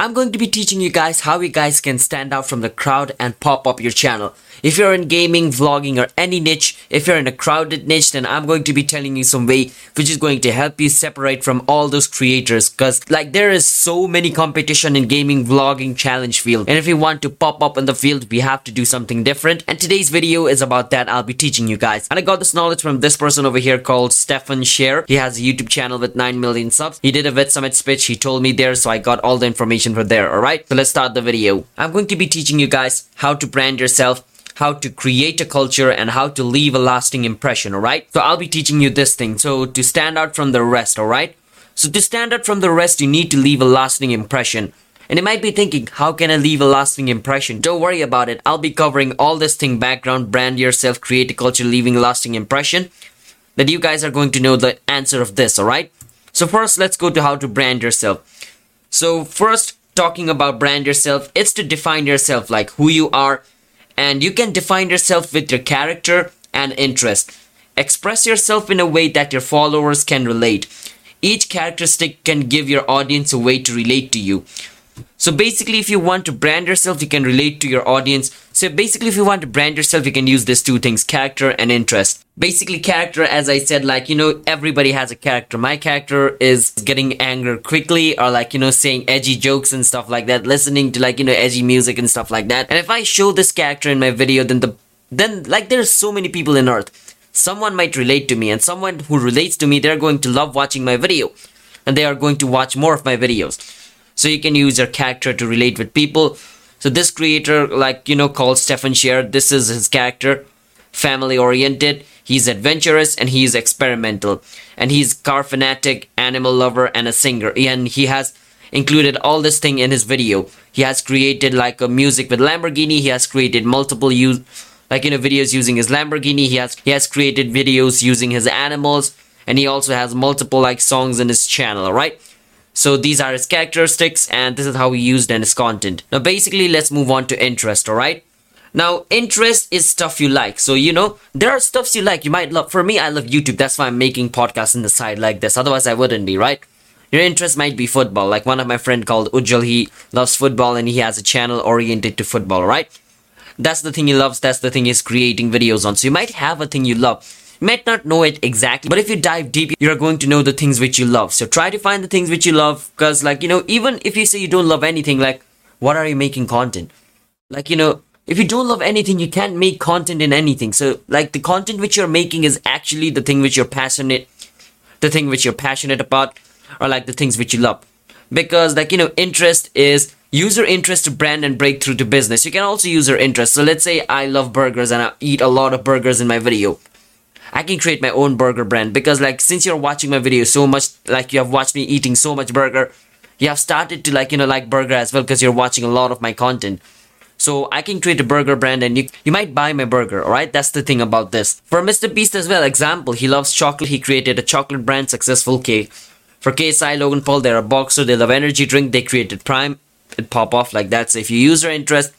I'm going to be teaching you guys how you guys can stand out from the crowd and pop up your channel. If you're in gaming, vlogging or any niche, if you're in a crowded niche, then I'm going to be telling you some way which is going to help you separate from all those creators cause like there is so many competition in gaming, vlogging, challenge field and if you want to pop up in the field, we have to do something different and today's video is about that I'll be teaching you guys. And I got this knowledge from this person over here called Stephen Sharer. He has a YouTube channel with 9 million subs. He did a VidSummit Summit speech, he told me there so I got all the information from there, alright? So let's start the video. I'm going to be teaching you guys how to brand yourself how to create a culture and how to leave a lasting impression, alright? So I'll be teaching you this thing. So to stand out from the rest, alright? So to stand out from the rest, you need to leave a lasting impression. And you might be thinking, how can I leave a lasting impression? Don't worry about it. I'll be covering all this thing background, brand yourself, create a culture, leaving a lasting impression. That you guys are going to know the answer of this, alright? So first, let's go to how to brand yourself. So first, talking about brand yourself, it's to define yourself, like who you are, and you can define yourself with your character and interest. Express yourself in a way that your followers can relate. Each characteristic can give your audience a way to relate to you. So basically, if you want to brand yourself, you can relate to your audience. So basically, if you want to brand yourself, you can use these two things, character and interest. Basically, character, as I said, like, you know, everybody has a character. My character is getting angry quickly or like, you know, saying edgy jokes and stuff like that, listening to like, you know, edgy music and stuff like that. And if I show this character in my video, then the, then like there's so many people in earth. Someone might relate to me and someone who relates to me, they're going to love watching my video and they are going to watch more of my videos so you can use your character to relate with people so this creator like you know called Stephen Sharer this is his character family oriented he's adventurous and he's experimental. And he's car fanatic animal lover and a singer. And he has included all this thing in his video. He has created like a music with Lamborghini. He has created multiple use like you know videos using his Lamborghini. He has he has created videos using his animals. And he also has multiple like songs in his channel right? So these are his characteristics and this is how he used in his content. Now basically let's move on to interest, alright? Now interest is stuff you like. So you know, there are stuffs you like. You might love for me I love YouTube. That's why I'm making podcasts on the side like this. Otherwise I wouldn't be, right? Your interest might be football. Like one of my friend called Ujjal, he loves football and he has a channel oriented to football, right? That's the thing he loves, that's the thing he's creating videos on. So you might have a thing you love you might not know it exactly, but if you dive deep, you're going to know the things which you love. So try to find the things which you love, because like, you know, even if you say you don't love anything, like, what are you making content? Like, you know, if you don't love anything, you can't make content in anything. So, like, the content which you're making is actually the thing which you're passionate, the thing which you're passionate about, or like the things which you love. Because, like, you know, interest is user interest to brand and breakthrough to business. You can also use your interest. So let's say I love burgers and I eat a lot of burgers in my video. I can create my own burger brand because like since you're watching my video so much like you have watched me eating so much burger you have started to like you know like burger as well because you're watching a lot of my content so I can create a burger brand and you, you might buy my burger, alright? That's the thing about this. For Mr. Beast as well, example, he loves chocolate. He created a chocolate brand, successful cake. For KSI, Logan Paul, they're a boxer. They love energy drink. They created Prime. It pop off like that. So if you use your interest,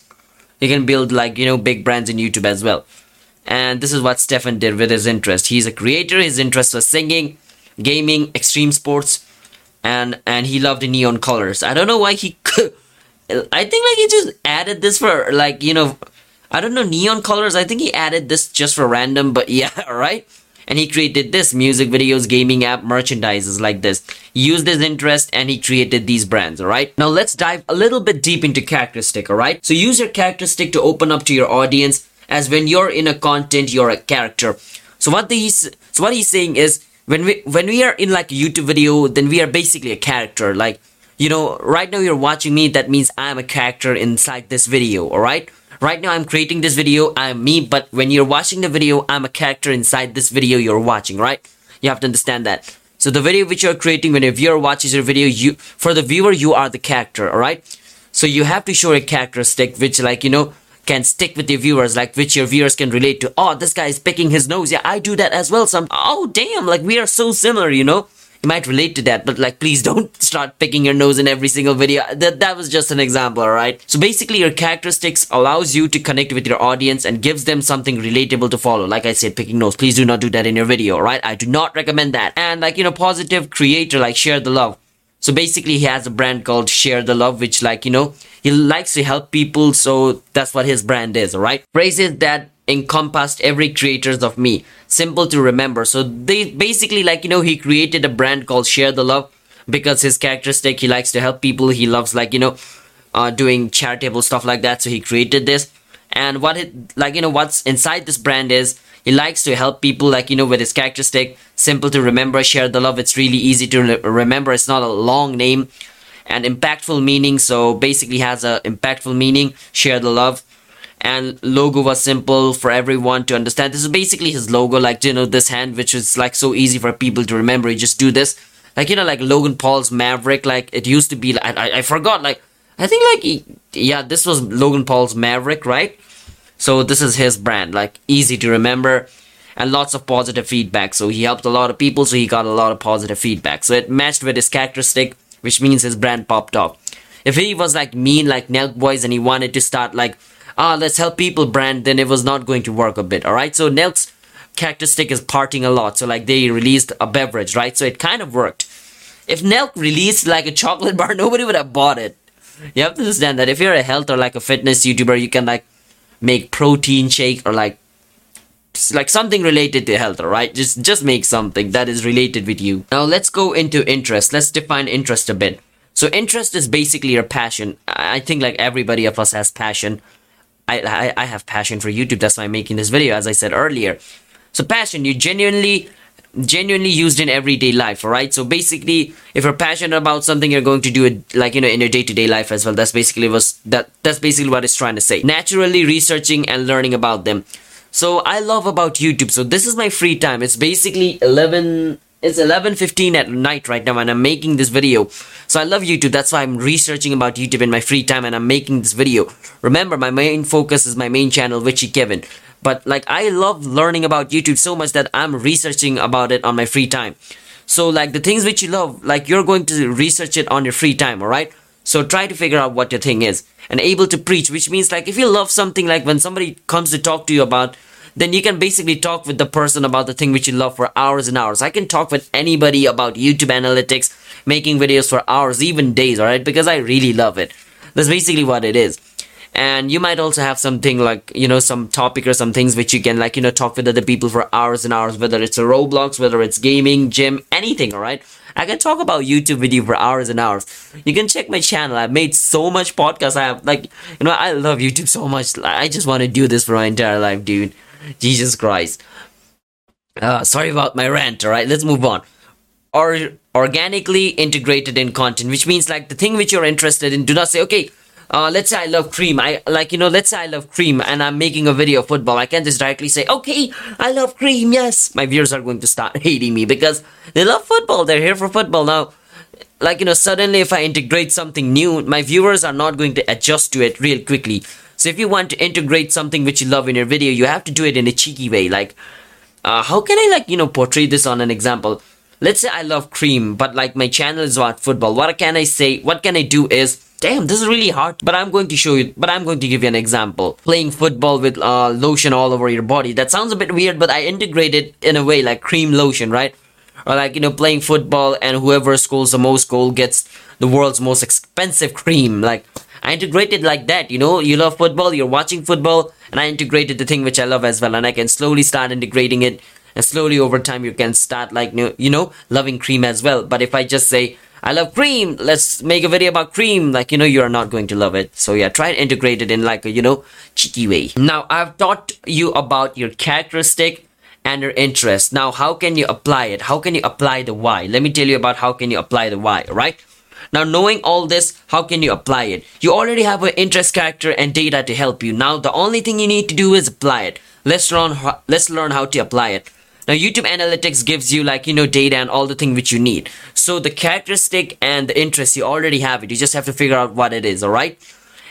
you can build like, you know, big brands in YouTube as well and this is what Stephen did with his interest. He's a creator. His interest was singing, gaming, extreme sports, and and he loved the neon colors. I don't know why he. I think like he just added this for like you know, I don't know neon colors. I think he added this just for random, but yeah, right. And he created this music videos, gaming app, merchandises like this. Used his interest and he created these brands, alright? Now let's dive a little bit deep into characteristic, alright? So use your characteristic to open up to your audience as when you're in a content you're a character so what he's so what he's saying is when we when we are in like a youtube video then we are basically a character like you know right now you're watching me that means i'm a character inside this video all right right now i'm creating this video i'm me but when you're watching the video i'm a character inside this video you're watching right you have to understand that so the video which you're creating when a viewer watches your video you for the viewer you are the character all right so you have to show a characteristic which like you know can stick with your viewers, like which your viewers can relate to. Oh, this guy is picking his nose. Yeah, I do that as well. Some. Oh, damn! Like we are so similar, you know. You might relate to that, but like, please don't start picking your nose in every single video. That that was just an example, alright? So basically, your characteristics allows you to connect with your audience and gives them something relatable to follow. Like I said, picking nose. Please do not do that in your video, alright? I do not recommend that. And like you know, positive creator, like share the love. So basically, he has a brand called Share the Love, which, like, you know, he likes to help people. So that's what his brand is, alright? Phrases that encompassed every creators of me. Simple to remember. So they basically, like, you know, he created a brand called Share the Love because his characteristic, he likes to help people. He loves, like, you know, uh, doing charitable stuff like that. So he created this. And what it, like, you know, what's inside this brand is he likes to help people, like, you know, with his characteristic. Simple to remember, share the love. It's really easy to re- remember. It's not a long name and impactful meaning. So basically has a impactful meaning, share the love. And logo was simple for everyone to understand. This is basically his logo, like, you know, this hand, which is like so easy for people to remember. You just do this. Like, you know, like Logan Paul's Maverick, like it used to be, I, I, I forgot, like, I think like, he, yeah, this was Logan Paul's Maverick, right? So this is his brand, like easy to remember and lots of positive feedback. So he helped a lot of people, so he got a lot of positive feedback. So it matched with his characteristic, which means his brand popped off. If he was like mean like Nelk Boys and he wanted to start like, ah, let's help people brand, then it was not going to work a bit, alright? So Nelk's characteristic is parting a lot. So like they released a beverage, right? So it kind of worked. If Nelk released like a chocolate bar, nobody would have bought it. You have to understand that if you're a health or like a fitness YouTuber, you can like make protein shake or like like something related to health all right just just make something that is related with you now let's go into interest let's define interest a bit so interest is basically your passion i think like everybody of us has passion I, I i have passion for youtube. That's why i'm making this video as i said earlier. So passion you genuinely genuinely used in everyday life right? So basically if you're passionate about something you're going to do it like you know in your day-to-day life as well. That's basically was that that's basically what it's trying to say. Naturally researching and learning about them. So i love about youtube. So this is my free time. It's basically 11 it's 11:15 at night right now and I'm making this video. So I love YouTube. That's why I'm researching about YouTube in my free time and I'm making this video. Remember, my main focus is my main channel, Witchey Kevin but like i love learning about youtube so much that i'm researching about it on my free time so like the things which you love like you're going to research it on your free time all right so try to figure out what your thing is and able to preach which means like if you love something like when somebody comes to talk to you about then you can basically talk with the person about the thing which you love for hours and hours. I can talk with anybody about youtube analytics making videos for hours even days all right because i really love it. That's basically what it is. And you might also have something like you know some topic or some things which you can like you know talk with other people for hours and hours whether it's a roblox whether it's gaming gym anything all right i can talk about youtube you for hours and hours. You can check my channel. I've made so much podcasts. I have like you know i love youtube so much. I just want to do this for my entire life dude jesus christ uh, sorry about my rant all right let's move on or organically integrated in content which means like the thing which you're interested in do not say okay uh, let's say I love cream. I like you know, let's say I love cream and I'm making a video of football. I can't just directly say, okay, I love cream. Yes, my viewers are going to start hating me because they love football. They're here for football now. Like you know, suddenly if I integrate something new, my viewers are not going to adjust to it real quickly. So if you want to integrate something which you love in your video, you have to do it in a cheeky way. Like, uh, how can I like you know portray this on an example? Let's say I love cream, but like my channel is about football. What can I say? What can I do is damn this is really hard but i'm going to show you but i'm going to give you an example playing football with uh, lotion all over your body that sounds a bit weird but i integrate it in a way like cream lotion right or like you know playing football and whoever scores the most goal gets the world's most expensive cream like i integrated like that you know you love football you're watching football and i integrated the thing which i love as well and i can slowly start integrating it and slowly over time you can start like you know loving cream as well but if i just say I love cream. Let's make a video about cream. Like, you know, you're not going to love it. So yeah, try and integrate it in like a, you know, cheeky way. Now, I've taught you about your characteristic and your interest. Now, how can you apply it? How can you apply the why? Let me tell you about how can you apply the why, right? Now, knowing all this, how can you apply it? You already have an interest character and data to help you. Now, the only thing you need to do is apply it. Let's learn, let's learn how to apply it. Now YouTube Analytics gives you like, you know, data and all the thing which you need. So the characteristic and the interest, you already have it. You just have to figure out what it is, alright?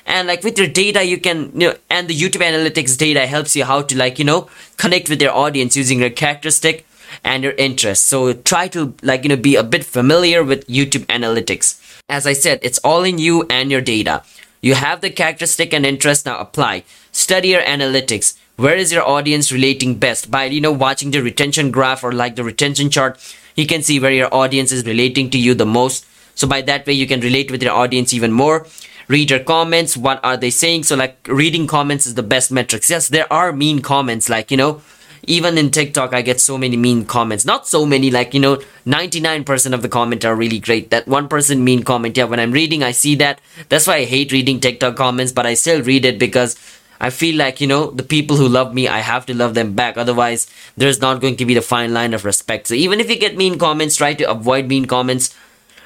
And like with your data, you can, you know, and the YouTube Analytics data helps you how to like, you know, connect with your audience using your characteristic and your interest. So try to like, you know, be a bit familiar with YouTube Analytics. As I said, it's all in you and your data. You have the characteristic and interest now apply. Study your analytics. Where is your audience relating best? By you know watching the retention graph or like the retention chart you can see where your audience is relating to you the most. So by that way you can relate with your audience even more. Read your comments. What are they saying? So like reading comments is the best metrics. Yes there are mean comments like you know even in TikTok, I get so many mean comments. Not so many, like, you know, 99% of the comment are really great. That 1% person mean comment, yeah, when I'm reading, I see that. That's why I hate reading TikTok comments, but I still read it because I feel like, you know, the people who love me, I have to love them back. Otherwise, there's not going to be the fine line of respect. So even if you get mean comments, try to avoid mean comments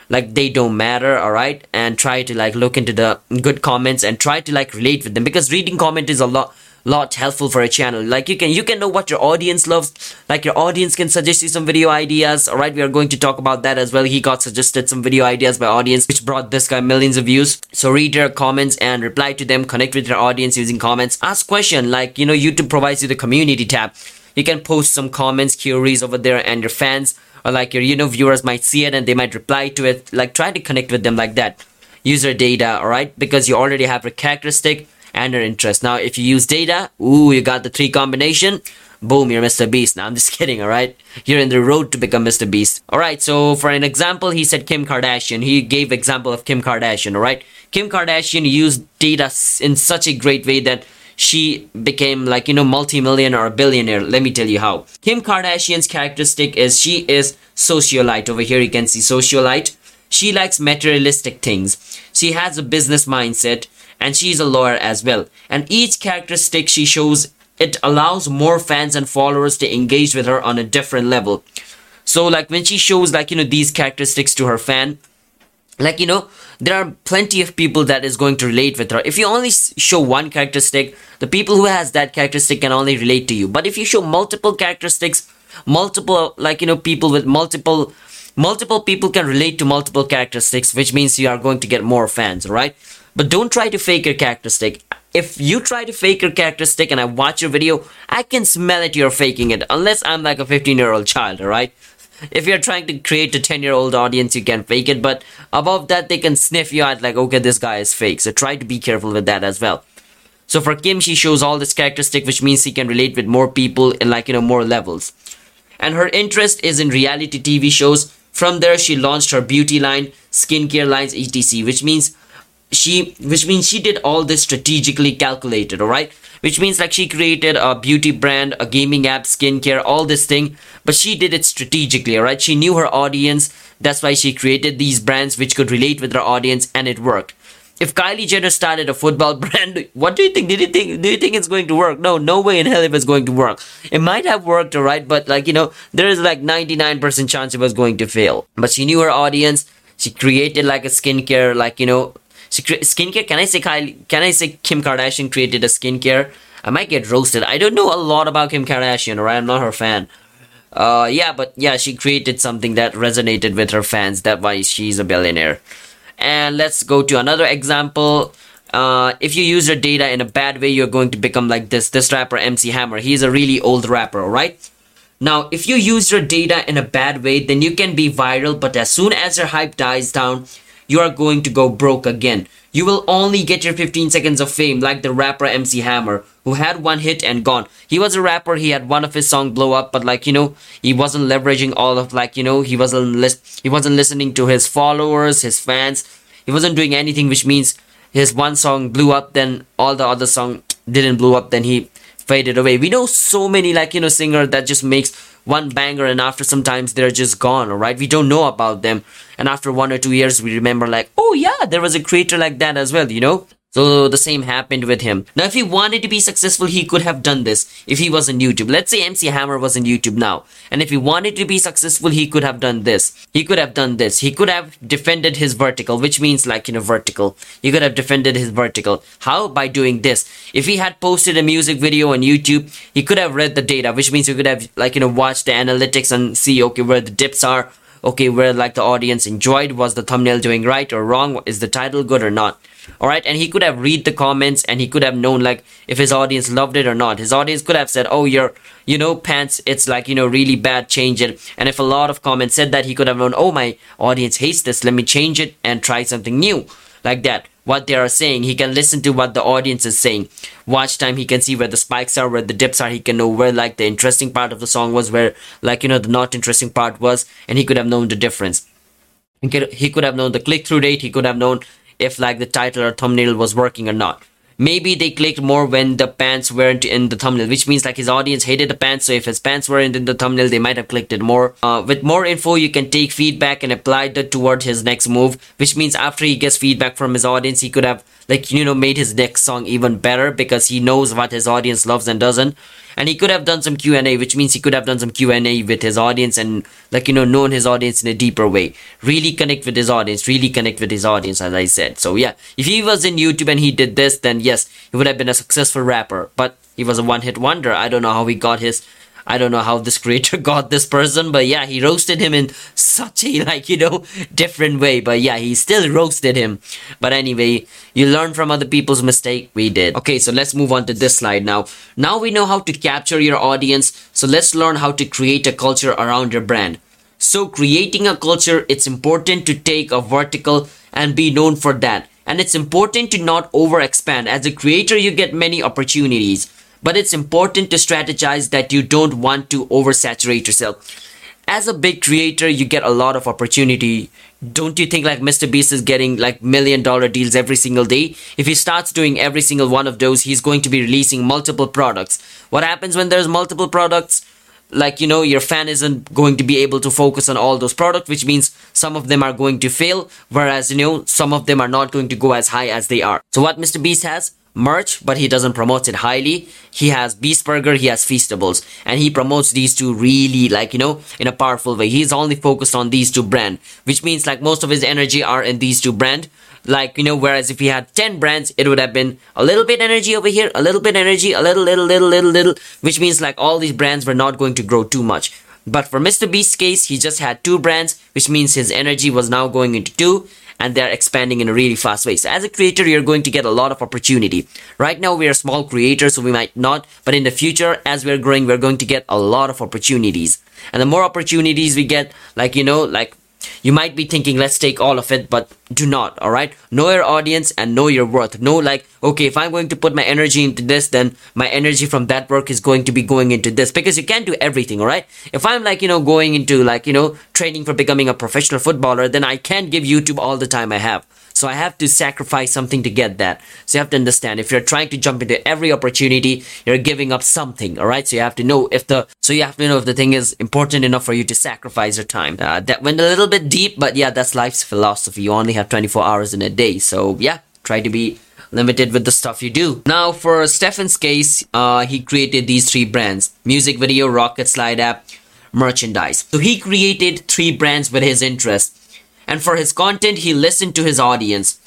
like they don't matter all right and try to like look into the good comments and try to like relate with them because reading comment is a lot lot helpful for a channel. Like you can you can know what your audience loves. Like your audience can suggest you some video ideas. All right we are going to talk about that as well. He got suggested some video ideas by audience which brought this guy millions of views. So read your comments and reply to them. Connect with your audience using comments. Ask question like you know youtube provides you the community tab. You can post some comments queries over there and your fans or like your you know viewers might see it and they might reply to it. Like try to connect with them like that. User data all right? Because you already have a characteristic and your interest. Now, if you use data, ooh, you got the three combination. Boom, you're Mr. Beast. Now, I'm just kidding, alright? You're in the road to become Mr. Beast. Alright, so for an example, he said Kim Kardashian. He gave example of Kim Kardashian, alright? Kim Kardashian used data in such a great way that she became like, you know, multi-millionaire or a billionaire. Let me tell you how. Kim Kardashian's characteristic is she is socialite. Over here you can see socialite. She likes materialistic things. She has a business mindset and she's a lawyer as well. And each characteristic she shows, it allows more fans and followers to engage with her on a different level. So like when she shows like, you know, these characteristics to her fan, like, you know, there are plenty of people that is going to relate with her. If you only show one characteristic, the people who has that characteristic can only relate to you. But if you show multiple characteristics, multiple, like, you know, people with multiple multiple people can relate to multiple characteristics which means you are going to get more fans right but don't try to fake your characteristic. If you try to fake your characteristic and I watch your video, I can smell it you're faking it. Unless I'm like a 15 year old child, alright? If you're trying to create a 10 year old audience, you can fake it. But above that, they can sniff you out like, okay, this guy is fake. So try to be careful with that as well. So for Kim, she shows all this characteristic, which means she can relate with more people in like, you know, more levels. And her interest is in reality TV shows. From there, she launched her beauty line, skincare lines, etc. Which means she which means she did all this strategically calculated all right which means like she created a beauty brand a gaming app skincare all this thing but she did it strategically all right she knew her audience that's why she created these brands which could relate with her audience and it worked if Kylie Jenner started a football brand, what do you think? Did you think? Do you think it's going to work? No, no way in hell it was going to work. It might have worked, alright, but like you know, there is like 99% chance it was going to fail. But she knew her audience. She created like a skincare, like you know, skincare. Can I say Kylie? Can I say Kim Kardashian created a skincare? I might get roasted. I don't know a lot about Kim Kardashian, right? I'm not her fan. Uh, yeah, but yeah, she created something that resonated with her fans. That's why she's a billionaire. And let's go to another example. Uh, if you use your data in a bad way, you're going to become like this. This rapper, MC Hammer. He's a really old rapper, alright? Now, if you use your data in a bad way, then you can be viral, but as soon as your hype dies down, you are going to go broke again. You will only get your 15 seconds of fame like the rapper MC Hammer who had one hit and gone. He was a rapper, he had one of his song blow up, but like, you know, he wasn't leveraging all of like, you know, he wasn't lis- he wasn't listening to his followers, his fans. He wasn't doing anything which means his one song blew up then all the other song didn't blow up then he faded away. We know so many like, you know, singer that just makes one banger and after sometimes they're just gone alright? We don't know about them. And after one or two years we remember like oh yeah there was a creator like that as well you know so the same happened with him. Now, if he wanted to be successful, he could have done this if he was on YouTube. Let's say MC Hammer was on YouTube now. And if he wanted to be successful, he could have done this. He could have done this. He could have defended his vertical, which means like, you know, vertical. He could have defended his vertical. How? By doing this. If he had posted a music video on YouTube, he could have read the data, which means he could have like, you know, watched the analytics and see, okay, where the dips are. Okay, where like the audience enjoyed. Was the thumbnail doing right or wrong? Is the title good or not? All right and he could have read the comments and he could have known like if his audience loved it or not. His audience could have said oh your you know pants it's like you know really bad change it. And if a lot of comments said that he could have known oh my audience hates this let me change it and try something new. Like that. What they are saying he can listen to what the audience is saying. Watch time he can see where the spikes are where the dips are. He can know where like the interesting part of the song was where like you know the not interesting part was and he could have known the difference. He could, he could have known the click-through rate. He could have known if like the title or thumbnail was working or not. Maybe they clicked more when the pants weren't in the thumbnail which means like his audience hated the pants so if his pants weren't in the thumbnail they might have clicked it more. Uh, with more info you can take feedback and apply that toward his next move which means after he gets feedback from his audience he could have like you know made his next song even better because he knows what his audience loves and doesn't and he could have done some q&a which means he could have done some q&a with his audience and like you know known his audience in a deeper way. Really connect with his audience really connect with his audience as i said. So yeah. If he was in youtube and he did this then yes he would have been a successful rapper. But he was a one-hit wonder. I don't know how he got his I don't know how this creator got this person, but yeah, he roasted him in such a like, you know, different way. But yeah, he still roasted him. But anyway, you learn from other people's mistake. We did. Okay, so let's move on to this slide now. Now we know how to capture your audience. So let's learn how to create a culture around your brand. So creating a culture, it's important to take a vertical and be known for that. And it's important to not over expand. As a creator, you get many opportunities but it's important to strategize that you don't want to oversaturate yourself. As a big creator, you get a lot of opportunity. Don't you think like Mr. Beast is getting like million dollar deals every single day? If he starts doing every single one of those, he's going to be releasing multiple products. What happens when there's multiple products? like you know your fan isn't going to be able to focus on all those products which means some of them are going to fail whereas you know some of them are not going to go as high as they are so what mr beast has merch, but he doesn't promote it highly. He has Beast Burger, he has Feastables, and he promotes these two really like, you know, in a powerful way. He's only focused on these two brand, which means like most of his energy are in these two brand. Like, you know, whereas if he had 10 brands, it would have been a little bit energy over here, a little bit energy, a little, little, little, little, little, which means like all these brands were not going to grow too much. But for Mr. Beast's case, he just had two brands, which means his energy was now going into two and they're expanding in a really fast way. So as a creator, you're going to get a lot of opportunity. Right now, we are small creators, so we might not, but in the future, as we're growing, we're going to get a lot of opportunities. And the more opportunities we get, like, you know, like you might be thinking, let's take all of it, but do not, alright? Know your audience and know your worth. Know, like, okay, if I'm going to put my energy into this, then my energy from that work is going to be going into this because you can't do everything, alright? If I'm like, you know, going into like, you know, training for becoming a professional footballer, then I can't give YouTube all the time I have. So I have to sacrifice something to get that. So you have to understand if you're trying to jump into every opportunity, you're giving up something. All right. So you have to know if the so you have to know if the thing is important enough for you to sacrifice your time. Uh, that went a little bit deep, but yeah, that's life's philosophy. You only have 24 hours in a day. So yeah, try to be limited with the stuff you do. Now for Stephen's case, uh, he created these three brands, music video, rocket slide app, merchandise. So he created three brands with his interest and for his content he listened to his audience.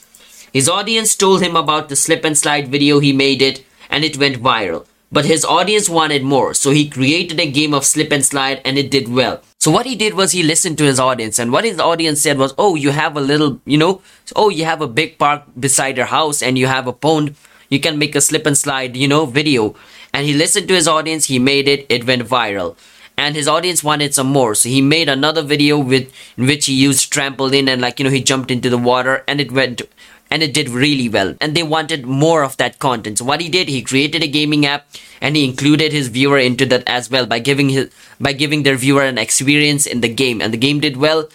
His audience told him about the slip and slide video he made it and it went viral. But his audience wanted more, so he created a game of slip and slide and it did well. So what he did was he listened to his audience and what his audience said was, oh, you have a little, you know, oh, you have a big park beside your house and you have a pond. You can make a slip and slide, you know, video. And he listened to his audience, he made it, it went viral and his audience wanted some more. So he made another video with in which he used trampoline and like you know he jumped into the water and it went and it did really well. And they wanted more of that content. So what he did he created a gaming app and he included his viewer into that as well by giving his by giving their viewer an experience in the game. And the game did well.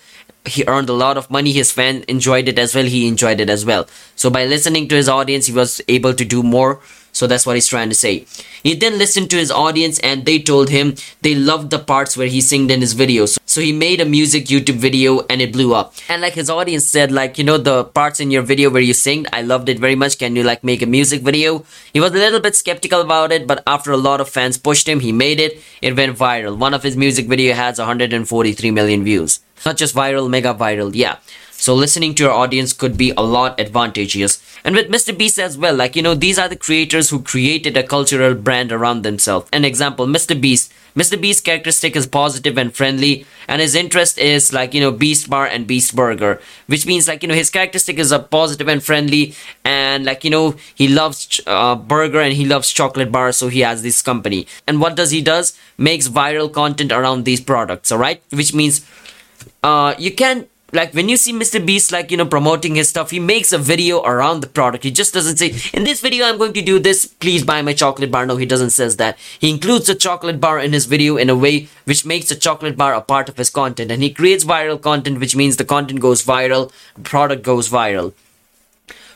He earned a lot of money. His fan enjoyed it as well. He enjoyed it as well. So by listening to his audience he was able to do more so that's what he's trying to say. He then listened to his audience and they told him they loved the parts where he singed in his videos. So he made a music YouTube video and it blew up. And like his audience said, like, you know, the parts in your video where you sing, I loved it very much. Can you like make a music video? He was a little bit skeptical about it, but after a lot of fans pushed him, he made it. It went viral. One of his music video has 143 million views. Not just viral, mega viral, yeah. So listening to your audience could be a lot advantageous. And with Mr. Beast as well, like, you know, these are the creators who created a cultural brand around themselves. An example, Mr. Beast. Mr. Beast's characteristic is positive and friendly, and his interest is like, you know, Beast Bar and Beast Burger, which means like, you know, his characteristic is a positive and friendly, and like, you know, he loves uh, burger and he loves chocolate bar, so he has this company. And what does he does? Makes viral content around these products, alright? Which means uh, you can like when you see Mr. Beast like you know promoting his stuff, he makes a video around the product. He just doesn't say, in this video I'm going to do this, please buy my chocolate bar. No, he doesn't says that. He includes the chocolate bar in his video in a way which makes the chocolate bar a part of his content. And he creates viral content, which means the content goes viral, product goes viral.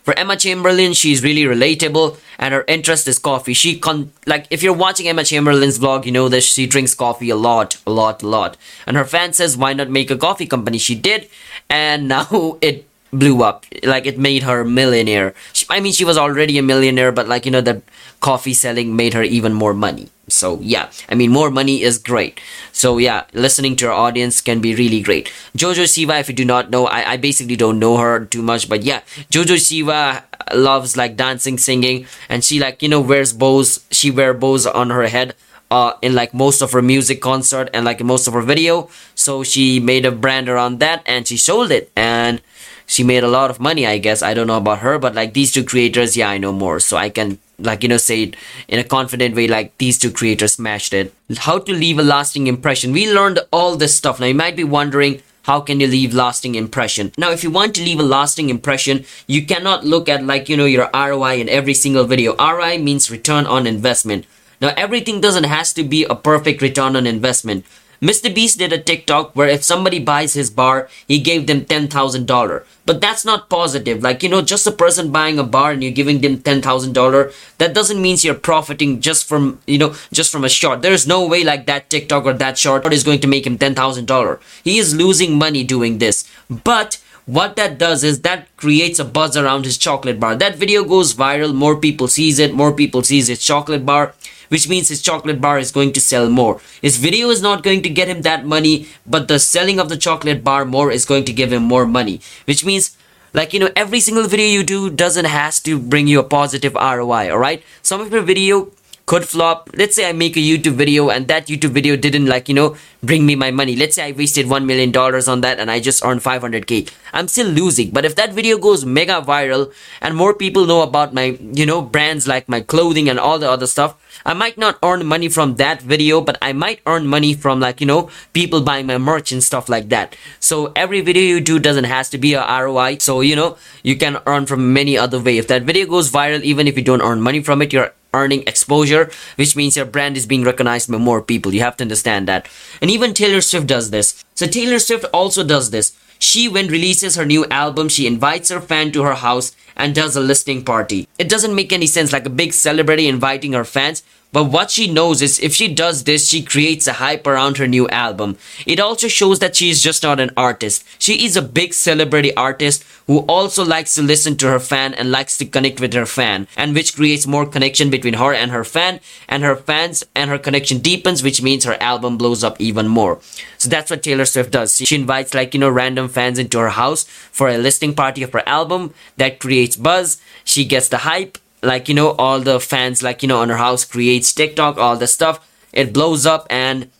For Emma Chamberlain, she's really relatable and her interest is coffee. She con like if you're watching Emma Chamberlain's vlog, you know that she drinks coffee a lot, a lot, a lot. And her fan says, why not make a coffee company? She did, and now it blew up. Like it made her millionaire. She, I mean, she was already a millionaire, but like you know, the coffee selling made her even more money. So yeah, I mean, more money is great. So yeah, listening to our audience can be really great. Jojo Siwa, if you do not know, I, I basically don't know her too much, but yeah, Jojo Siwa loves like dancing, singing, and she like you know wears bows. She wear bows on her head. Uh, in like most of her music concert and like most of her video so she made a brand around that and she sold it and she made a lot of money i guess. I don't know about her but like these two creators yeah i know more. So i can like you know say it in a confident way like these two creators smashed it. How to leave a lasting impression. We learned all this stuff. Now you might be wondering how can you leave lasting impression? Now if you want to leave a lasting impression you cannot look at like you know your roi in every single video. Roi means return on investment. Now everything doesn't has to be a perfect return on investment Mr. Beast did a TikTok where if somebody buys his bar, he gave them $10,000. But that's not positive. Like, you know, just a person buying a bar and you're giving them $10,000, that doesn't mean you're profiting just from, you know, just from a shot. There's no way like that TikTok or that short is going to make him $10,000. He is losing money doing this. But what that does is that creates a buzz around his chocolate bar. That video goes viral, more people sees it, more people sees his chocolate bar which means his chocolate bar is going to sell more. His video is not going to get him that money, but the selling of the chocolate bar more is going to give him more money, which means like you know every single video you do doesn't has to bring you a positive ROI, all right? Some of your video could flop let's say i make a youtube video and that youtube video didn't like you know bring me my money let's say i wasted one million dollars on that and i just earned 500k i'm still losing but if that video goes mega viral and more people know about my you know brands like my clothing and all the other stuff I might not earn money from that video, but I might earn money from like, you know, people buying my merch and stuff like that. So every video you do doesn't has to be a ROI. So, you know, you can earn from many other way. If that video goes viral, even if you don't earn money from it, you're earning exposure, which means your brand is being recognized by more people. You have to understand that. And even Taylor Swift does this. So Taylor Swift also does this. She, when releases her new album, she invites her fan to her house and does a listening party. It doesn't make any sense like a big celebrity inviting her fans, but what she knows is if she does this, she creates a hype around her new album. It also shows that she is just not an artist. She is a big celebrity artist who also likes to listen to her fan and likes to connect with her fan, and which creates more connection between her and her fan, and her fans and her connection deepens, which means her album blows up even more. So that's what Taylor Swift does. She invites like, you know, random fans into her house for a listening party of her album that creates buzz. She gets the hype like you know all the fans like you know on her house creates tiktok all the stuff it blows up and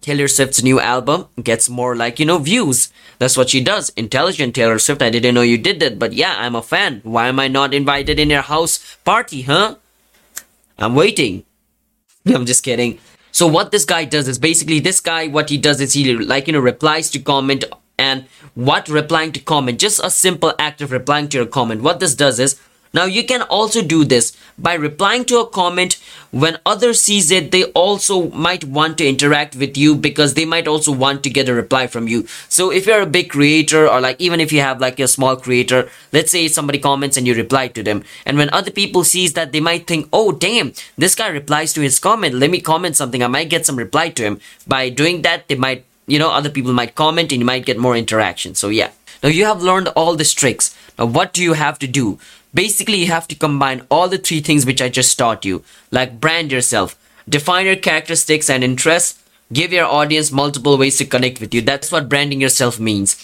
Taylor Swift's new album gets more like, you know, views. That's what she does. Intelligent Taylor Swift. I didn't know you did that, but yeah, I'm a fan. Why am I not invited in your house party, huh? I'm waiting. I'm just kidding. So what this guy does is basically this guy, what he does is he like, you know, replies to comment and what replying to comment, just a simple act of replying to your comment. What this does is now you can also do this by replying to a comment when others sees it they also might want to interact with you because they might also want to get a reply from you. So if you're a big creator or like even if you have like a small creator, let's say somebody comments and you reply to them and when other people sees that they might think, "Oh damn, this guy replies to his comment. Let me comment something. I might get some reply to him." By doing that, they might, you know, other people might comment and you might get more interaction. So yeah. Now you have learned all these tricks. Now what do you have to do? Basically, you have to combine all the three things which I just taught you, like brand yourself, define your characteristics and interests, give your audience multiple ways to connect with you. That's what branding yourself means.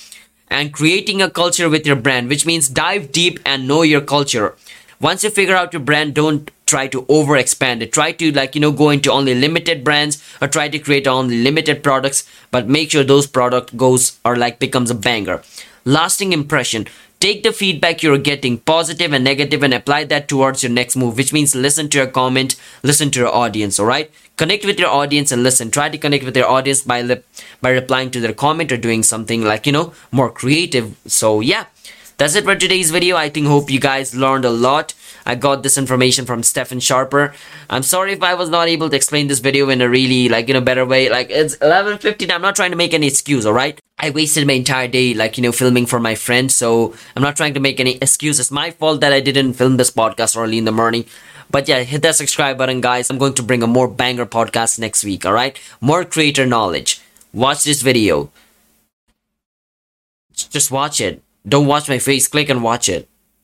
And creating a culture with your brand, which means dive deep and know your culture. Once you figure out your brand, don't try to over expand it. Try to like, you know, go into only limited brands or try to create only limited products, but make sure those product goes or like becomes a banger lasting impression take the feedback you're getting positive and negative and apply that towards your next move which means listen to your comment listen to your audience all right? Connect with your audience and listen. Try to connect with your audience by lip by replying to their comment or doing something like you know more creative. So yeah. That's it for today's video. I think hope you guys learned a lot i got this information from stephen sharer i'm sorry if i was not able to explain this video in a really like you know better way like it's 11:15. i'm not trying to make any excuse all right i wasted my entire day like you know filming for my friend so i'm not trying to make any excuses It's my fault that i didn't film this podcast early in the morning but yeah, hit that subscribe button, guys. I'm going to bring a more banger podcast next week, alright? More creator knowledge. Watch this video. Just watch it. Don't watch my face. Click and watch it.